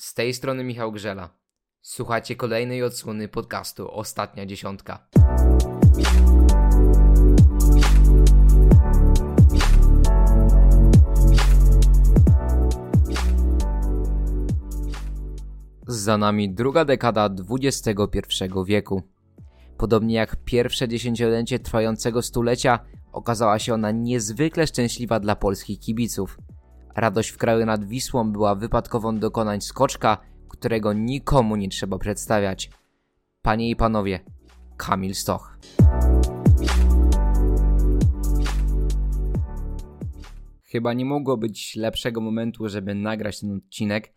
Z tej strony Michał Grzela. Słuchacie kolejnej odsłony podcastu Ostatnia Dziesiątka. Za nami druga dekada XXI wieku. Podobnie jak pierwsze dziesięciolecie trwającego stulecia, okazała się ona niezwykle szczęśliwa dla polskich kibiców. Radość w kraju nad Wisłą była wypadkową dokonań skoczka, którego nikomu nie trzeba przedstawiać. Panie i panowie, Kamil Stoch. Chyba nie mogło być lepszego momentu, żeby nagrać ten odcinek.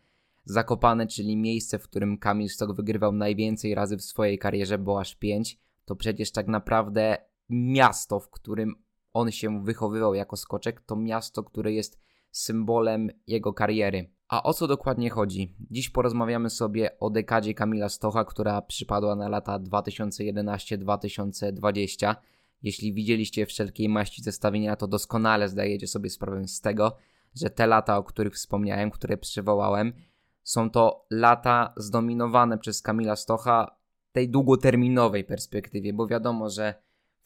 Zakopane, czyli miejsce, w którym Kamil Stok wygrywał najwięcej razy w swojej karierze, bo aż 5, to przecież tak naprawdę miasto, w którym on się wychowywał jako skoczek, to miasto, które jest symbolem jego kariery. A o co dokładnie chodzi? Dziś porozmawiamy sobie o dekadzie Kamila Stocha, która przypadła na lata 2011-2020. Jeśli widzieliście wszelkiej maści zestawienia, to doskonale zdajecie sobie sprawę z tego, że te lata, o których wspomniałem, które przywołałem, są to lata zdominowane przez Kamila Stocha tej długoterminowej perspektywie, bo wiadomo, że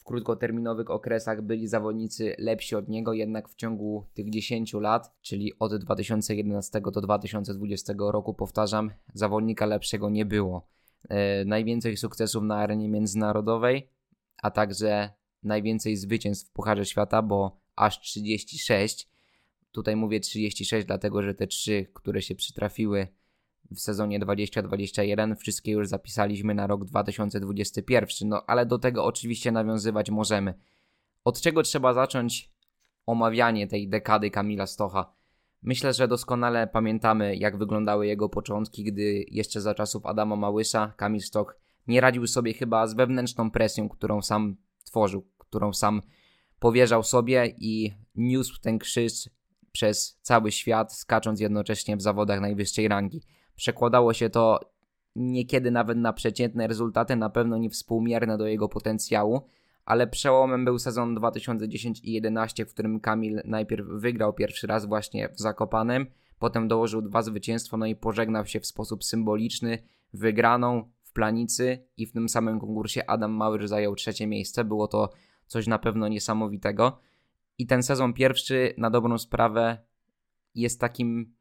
krótkoterminowych okresach byli zawodnicy lepsi od niego, jednak w ciągu tych 10 lat, czyli od 2011 do 2020 roku, powtarzam, zawodnika lepszego nie było. E, najwięcej sukcesów na arenie międzynarodowej, a także najwięcej zwycięstw w Pucharze Świata, bo aż 36 Tutaj mówię 36, dlatego że te trzy, które się przytrafiły w sezonie 2021, wszystkie już zapisaliśmy na rok 2021. No ale do tego oczywiście nawiązywać możemy. Od czego trzeba zacząć omawianie tej dekady Kamila Stocha? Myślę, że doskonale pamiętamy, jak wyglądały jego początki, gdy jeszcze za czasów Adama Małysza Kamil Stok nie radził sobie chyba z wewnętrzną presją, którą sam tworzył, którą sam powierzał sobie i niósł ten krzyż przez cały świat, skacząc jednocześnie w zawodach najwyższej rangi. Przekładało się to niekiedy nawet na przeciętne rezultaty, na pewno nie współmierne do jego potencjału, ale przełomem był sezon 2010 i 11, w którym Kamil najpierw wygrał pierwszy raz właśnie w Zakopanem, potem dołożył dwa zwycięstwa, no i pożegnał się w sposób symboliczny wygraną w Planicy i w tym samym konkursie Adam Małysz zajął trzecie miejsce. Było to coś na pewno niesamowitego. I ten sezon pierwszy, na dobrą sprawę, jest takim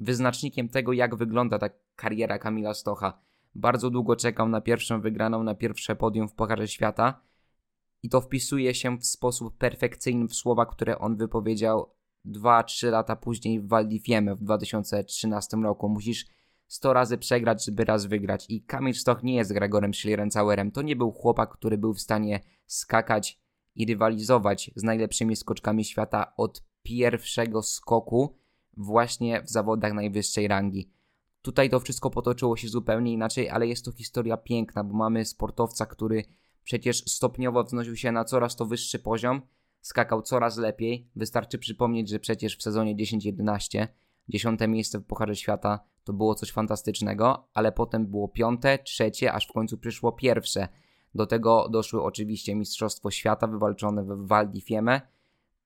wyznacznikiem tego, jak wygląda ta kariera Kamila Stocha. Bardzo długo czekał na pierwszą wygraną, na pierwsze podium w Pucharze Świata i to wpisuje się w sposób perfekcyjny w słowa, które on wypowiedział 2-3 lata później w Val w 2013 roku. Musisz 100 razy przegrać, żeby raz wygrać. I Kamil Stoch nie jest Gregorem Schlierenzauerem. To nie był chłopak, który był w stanie skakać i rywalizować z najlepszymi skoczkami świata od pierwszego skoku właśnie w zawodach najwyższej rangi. Tutaj to wszystko potoczyło się zupełnie inaczej, ale jest to historia piękna, bo mamy sportowca, który przecież stopniowo wznosił się na coraz to wyższy poziom, skakał coraz lepiej. Wystarczy przypomnieć, że przecież w sezonie 10-11 dziesiąte miejsce w Pucharze Świata to było coś fantastycznego, ale potem było piąte, trzecie, aż w końcu przyszło pierwsze – do tego doszły oczywiście Mistrzostwo Świata wywalczone w Val di Fiemme.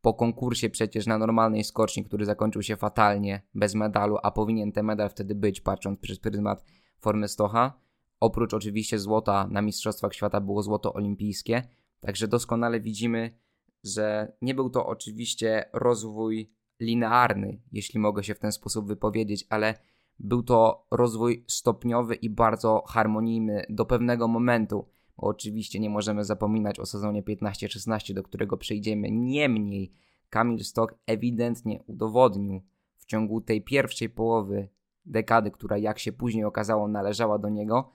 Po konkursie przecież na normalnej skoczni, który zakończył się fatalnie, bez medalu, a powinien ten medal wtedy być, patrząc przez pryzmat formy Stocha. Oprócz oczywiście złota na Mistrzostwach Świata było złoto olimpijskie. Także doskonale widzimy, że nie był to oczywiście rozwój linearny, jeśli mogę się w ten sposób wypowiedzieć, ale był to rozwój stopniowy i bardzo harmonijny do pewnego momentu. Oczywiście nie możemy zapominać o sezonie 15-16, do którego przejdziemy. Niemniej Kamil Stok ewidentnie udowodnił w ciągu tej pierwszej połowy dekady, która jak się później okazało należała do niego,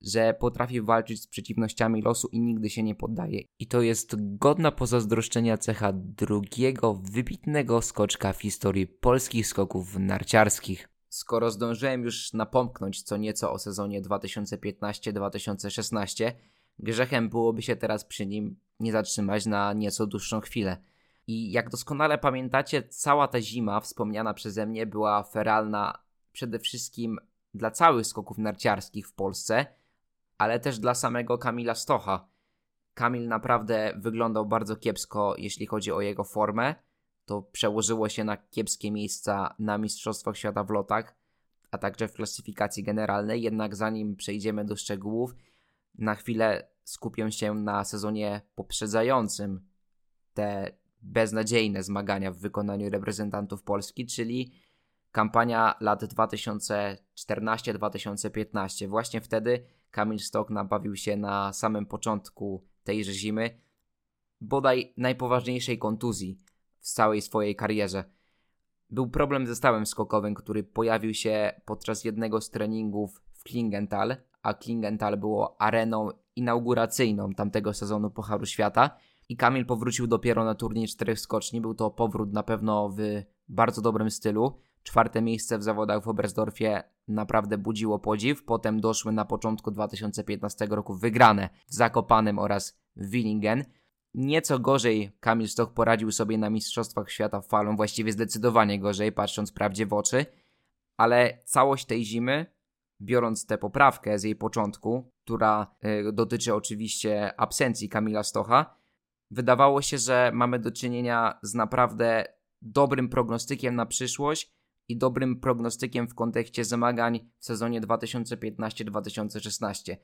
że potrafi walczyć z przeciwnościami losu i nigdy się nie poddaje. I to jest godna pozazdroszczenia cecha drugiego wybitnego skoczka w historii polskich skoków narciarskich. Skoro zdążyłem już napomknąć co nieco o sezonie 2015-2016, Grzechem byłoby się teraz przy nim nie zatrzymać na nieco dłuższą chwilę. I jak doskonale pamiętacie, cała ta zima wspomniana przeze mnie była feralna przede wszystkim dla całych skoków narciarskich w Polsce, ale też dla samego Kamila Stocha. Kamil naprawdę wyglądał bardzo kiepsko, jeśli chodzi o jego formę. To przełożyło się na kiepskie miejsca na Mistrzostwach Świata w lotach, a także w klasyfikacji generalnej. Jednak zanim przejdziemy do szczegółów, na chwilę skupię się na sezonie poprzedzającym te beznadziejne zmagania w wykonaniu reprezentantów Polski, czyli kampania lat 2014-2015. Właśnie wtedy Kamil Stok nabawił się na samym początku tejże zimy bodaj najpoważniejszej kontuzji w całej swojej karierze. Był problem ze stałem skokowym, który pojawił się podczas jednego z treningów w Klingenthal, a Klingenthal było areną inauguracyjną tamtego sezonu Pucharu Świata i Kamil powrócił dopiero na turniej czterech skoczni. Był to powrót na pewno w bardzo dobrym stylu. Czwarte miejsce w zawodach w Oberstdorfie naprawdę budziło podziw. Potem doszły na początku 2015 roku wygrane w Zakopanem oraz w Willingen. Nieco gorzej Kamil Stoch poradził sobie na Mistrzostwach Świata falą, właściwie zdecydowanie gorzej, patrząc prawdzie w oczy, ale całość tej zimy, biorąc tę poprawkę z jej początku, która y, dotyczy oczywiście absencji Kamila Stocha, wydawało się, że mamy do czynienia z naprawdę dobrym prognostykiem na przyszłość i dobrym prognostykiem w kontekście zmagań w sezonie 2015-2016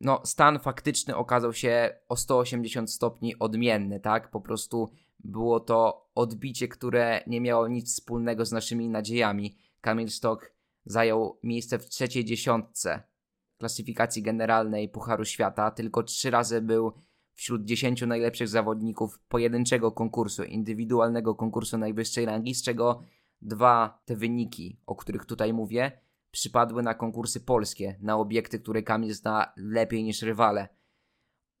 no, stan faktyczny okazał się o 180 stopni odmienny, tak? Po prostu było to odbicie, które nie miało nic wspólnego z naszymi nadziejami. Kamil Stok zajął miejsce w trzeciej dziesiątce klasyfikacji generalnej Pucharu Świata, tylko trzy razy był wśród dziesięciu najlepszych zawodników pojedynczego konkursu, indywidualnego konkursu najwyższej rangi, z czego dwa te wyniki, o których tutaj mówię, przypadły na konkursy polskie, na obiekty, które Kamil zna lepiej niż rywale.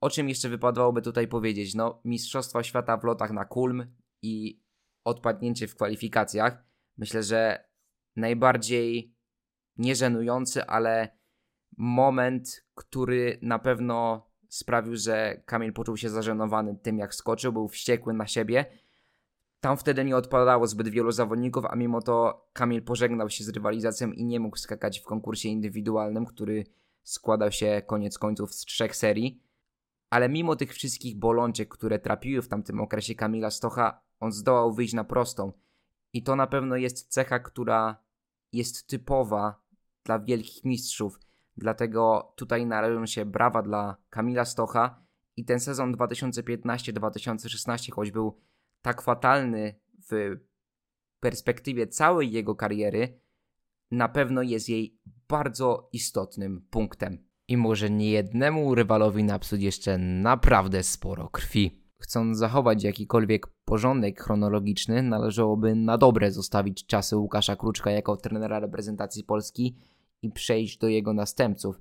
O czym jeszcze wypadałoby tutaj powiedzieć? No, Mistrzostwa Świata w lotach na Kulm i odpadnięcie w kwalifikacjach. Myślę, że najbardziej nieżenujący, ale moment, który na pewno sprawił, że Kamil poczuł się zażenowany tym, jak skoczył, był wściekły na siebie tam wtedy nie odpadało zbyt wielu zawodników, a mimo to Kamil pożegnał się z rywalizacją i nie mógł skakać w konkursie indywidualnym, który składał się koniec końców z trzech serii. Ale mimo tych wszystkich bolączek, które trapiły w tamtym okresie Kamila Stocha, on zdołał wyjść na prostą. I to na pewno jest cecha, która jest typowa dla wielkich mistrzów. Dlatego tutaj należą się brawa dla Kamila Stocha i ten sezon 2015-2016, choć był tak fatalny w perspektywie całej jego kariery, na pewno jest jej bardzo istotnym punktem. I może niejednemu rywalowi napsuć jeszcze naprawdę sporo krwi. Chcąc zachować jakikolwiek porządek chronologiczny, należałoby na dobre zostawić czasy Łukasza Kruczka jako trenera reprezentacji Polski i przejść do jego następców.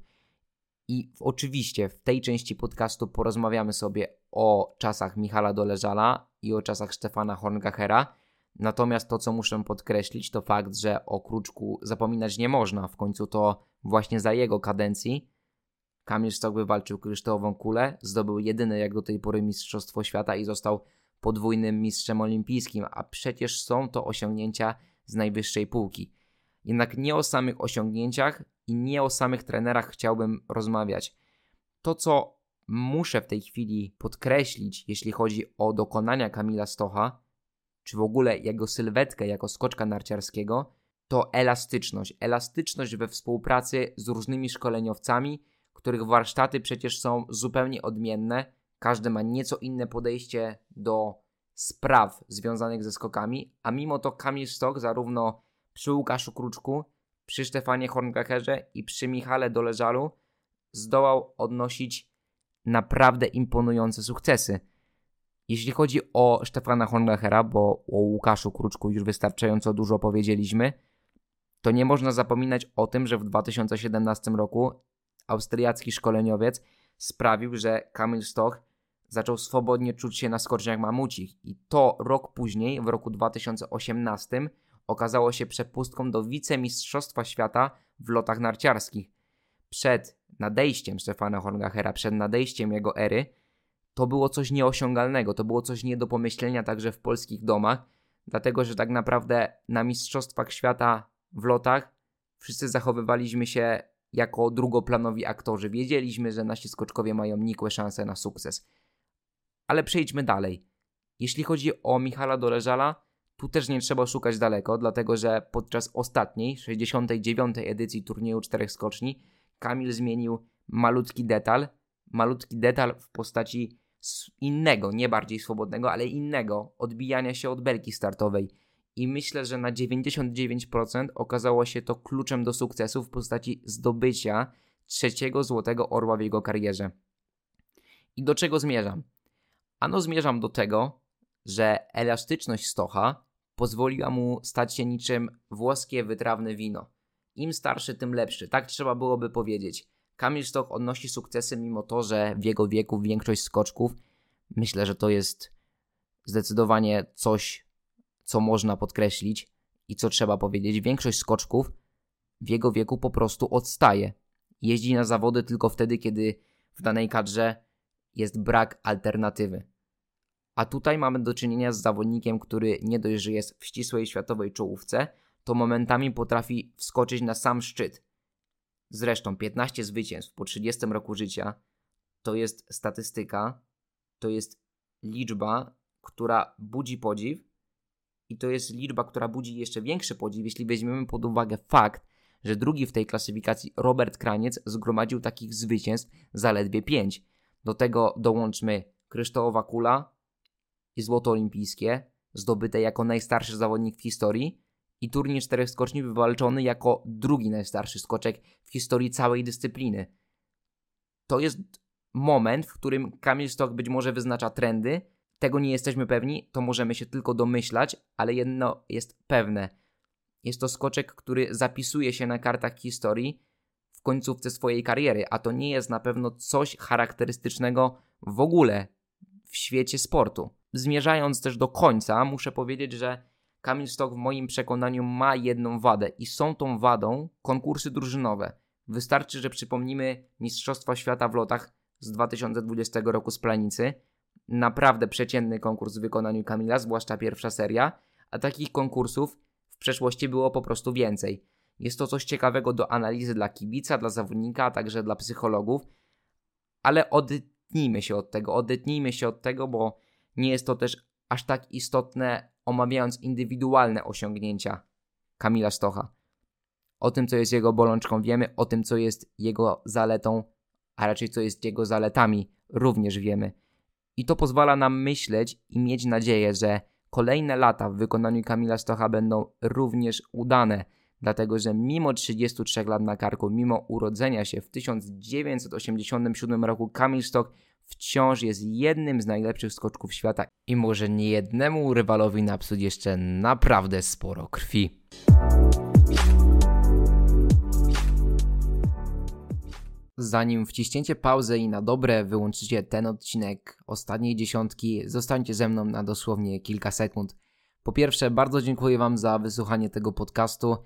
I oczywiście w tej części podcastu porozmawiamy sobie o czasach Michala Doleżala i o czasach Stefana Horngachera. Natomiast to, co muszę podkreślić, to fakt, że o Kruczku zapominać nie można. W końcu to właśnie za jego kadencji Kamil Stok wywalczył kryształową kulę, zdobył jedyne jak do tej pory Mistrzostwo Świata i został podwójnym mistrzem olimpijskim, a przecież są to osiągnięcia z najwyższej półki. Jednak nie o samych osiągnięciach i nie o samych trenerach chciałbym rozmawiać. To, co muszę w tej chwili podkreślić, jeśli chodzi o dokonania Kamila Stocha, czy w ogóle jego sylwetkę jako skoczka narciarskiego, to elastyczność. Elastyczność we współpracy z różnymi szkoleniowcami, których warsztaty przecież są zupełnie odmienne. Każdy ma nieco inne podejście do spraw związanych ze skokami, a mimo to Kamil Stok zarówno przy Łukaszu Kruczku, przy Stefanie Horngacherze i przy Michale Doleżalu zdołał odnosić naprawdę imponujące sukcesy. Jeśli chodzi o Stefana Hornbachera, bo o Łukaszu Kruczku już wystarczająco dużo powiedzieliśmy, to nie można zapominać o tym, że w 2017 roku austriacki szkoleniowiec sprawił, że Kamil Stoch zaczął swobodnie czuć się na skoczniach mamucich i to rok później, w roku 2018, okazało się przepustką do wicemistrzostwa świata w lotach narciarskich. Przed nadejściem Stefana Horngachera, przed nadejściem jego ery, to było coś nieosiągalnego, to było coś nie do pomyślenia także w polskich domach, dlatego że tak naprawdę na Mistrzostwach Świata w lotach wszyscy zachowywaliśmy się jako drugoplanowi aktorzy. Wiedzieliśmy, że nasi skoczkowie mają nikłe szanse na sukces. Ale przejdźmy dalej. Jeśli chodzi o Michala Doleżala, Tu też nie trzeba szukać daleko, dlatego że podczas ostatniej, 69. edycji turnieju czterech skoczni, Kamil zmienił malutki detal, malutki detal w postaci innego, nie bardziej swobodnego, ale innego odbijania się od belki startowej. I myślę, że na 99% okazało się to kluczem do sukcesu w postaci zdobycia trzeciego złotego orła w jego karierze. I do czego zmierzam? Ano zmierzam do tego, że elastyczność Stocha pozwoliła mu stać się niczym włoskie wytrawne wino. Im starszy, tym lepszy. Tak trzeba byłoby powiedzieć. Kamil Stoch odnosi sukcesy mimo to, że w jego wieku większość skoczków, myślę, że to jest zdecydowanie coś, co można podkreślić i co trzeba powiedzieć. Większość skoczków w jego wieku po prostu odstaje. Jeździ na zawody tylko wtedy, kiedy w danej kadrze jest brak alternatywy. A tutaj mamy do czynienia z zawodnikiem, który nie dość, że jest w ścisłej światowej czołówce, to momentami potrafi wskoczyć na sam szczyt. Zresztą 15 zwycięstw po 30 roku życia to jest statystyka, to jest liczba, która budzi podziw i to jest liczba, która budzi jeszcze większy podziw, jeśli weźmiemy pod uwagę fakt, że drugi w tej klasyfikacji Robert Kraniec zgromadził takich zwycięstw zaledwie 5. Do tego dołączmy kryształowa kula i złoto olimpijskie, zdobyte jako najstarszy zawodnik w historii i turniej czterech skoczni wywalczony jako drugi najstarszy skoczek w historii całej dyscypliny. To jest moment, w którym Kamil Stok być może wyznacza trendy. Tego nie jesteśmy pewni, to możemy się tylko domyślać, ale jedno jest pewne. Jest to skoczek, który zapisuje się na kartach historii w końcówce swojej kariery, a to nie jest na pewno coś charakterystycznego w ogóle w świecie sportu. Zmierzając też do końca, muszę powiedzieć, że Kamil Stok w moim przekonaniu ma jedną wadę i są tą wadą konkursy drużynowe. Wystarczy, że przypomnimy Mistrzostwa Świata w lotach z 2020 roku z Planicy. Naprawdę przeciętny konkurs w wykonaniu Kamila, zwłaszcza pierwsza seria, a takich konkursów w przeszłości było po prostu więcej. Jest to coś ciekawego do analizy dla kibica, dla zawodnika, a także dla psychologów, ale odetnijmy się od tego, odetnijmy się od tego, bo nie jest to też aż tak istotne, omawiając indywidualne osiągnięcia Kamila Stocha. O tym, co jest jego bolączką, wiemy, o tym, co jest jego zaletą, a raczej co jest jego zaletami, również wiemy. I to pozwala nam myśleć i mieć nadzieję, że kolejne lata w wykonaniu Kamila Stocha będą również udane, dlatego że mimo 33 lat na karku, mimo urodzenia się w 1987 roku, Kamil Stoch wciąż jest jednym z najlepszych skoczków świata i może niejednemu rywalowi napsuć jeszcze naprawdę sporo krwi. Zanim wciśniecie pauzę i na dobre wyłączycie ten odcinek ostatniej dziesiątki, zostańcie ze mną na dosłownie kilka sekund. Po pierwsze, bardzo dziękuję Wam za wysłuchanie tego podcastu.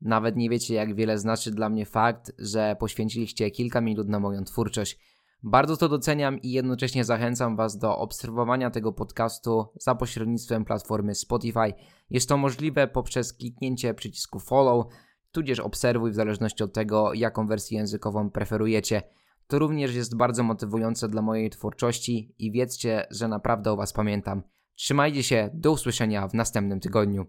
Nawet nie wiecie, jak wiele znaczy dla mnie fakt, że poświęciliście kilka minut na moją twórczość. Bardzo to doceniam i jednocześnie zachęcam Was do obserwowania tego podcastu za pośrednictwem platformy Spotify. Jest to możliwe poprzez kliknięcie przycisku follow, tudzież obserwuj w zależności od tego, jaką wersję językową preferujecie. To również jest bardzo motywujące dla mojej twórczości i wiedzcie, że naprawdę o Was pamiętam. Trzymajcie się, do usłyszenia w następnym tygodniu.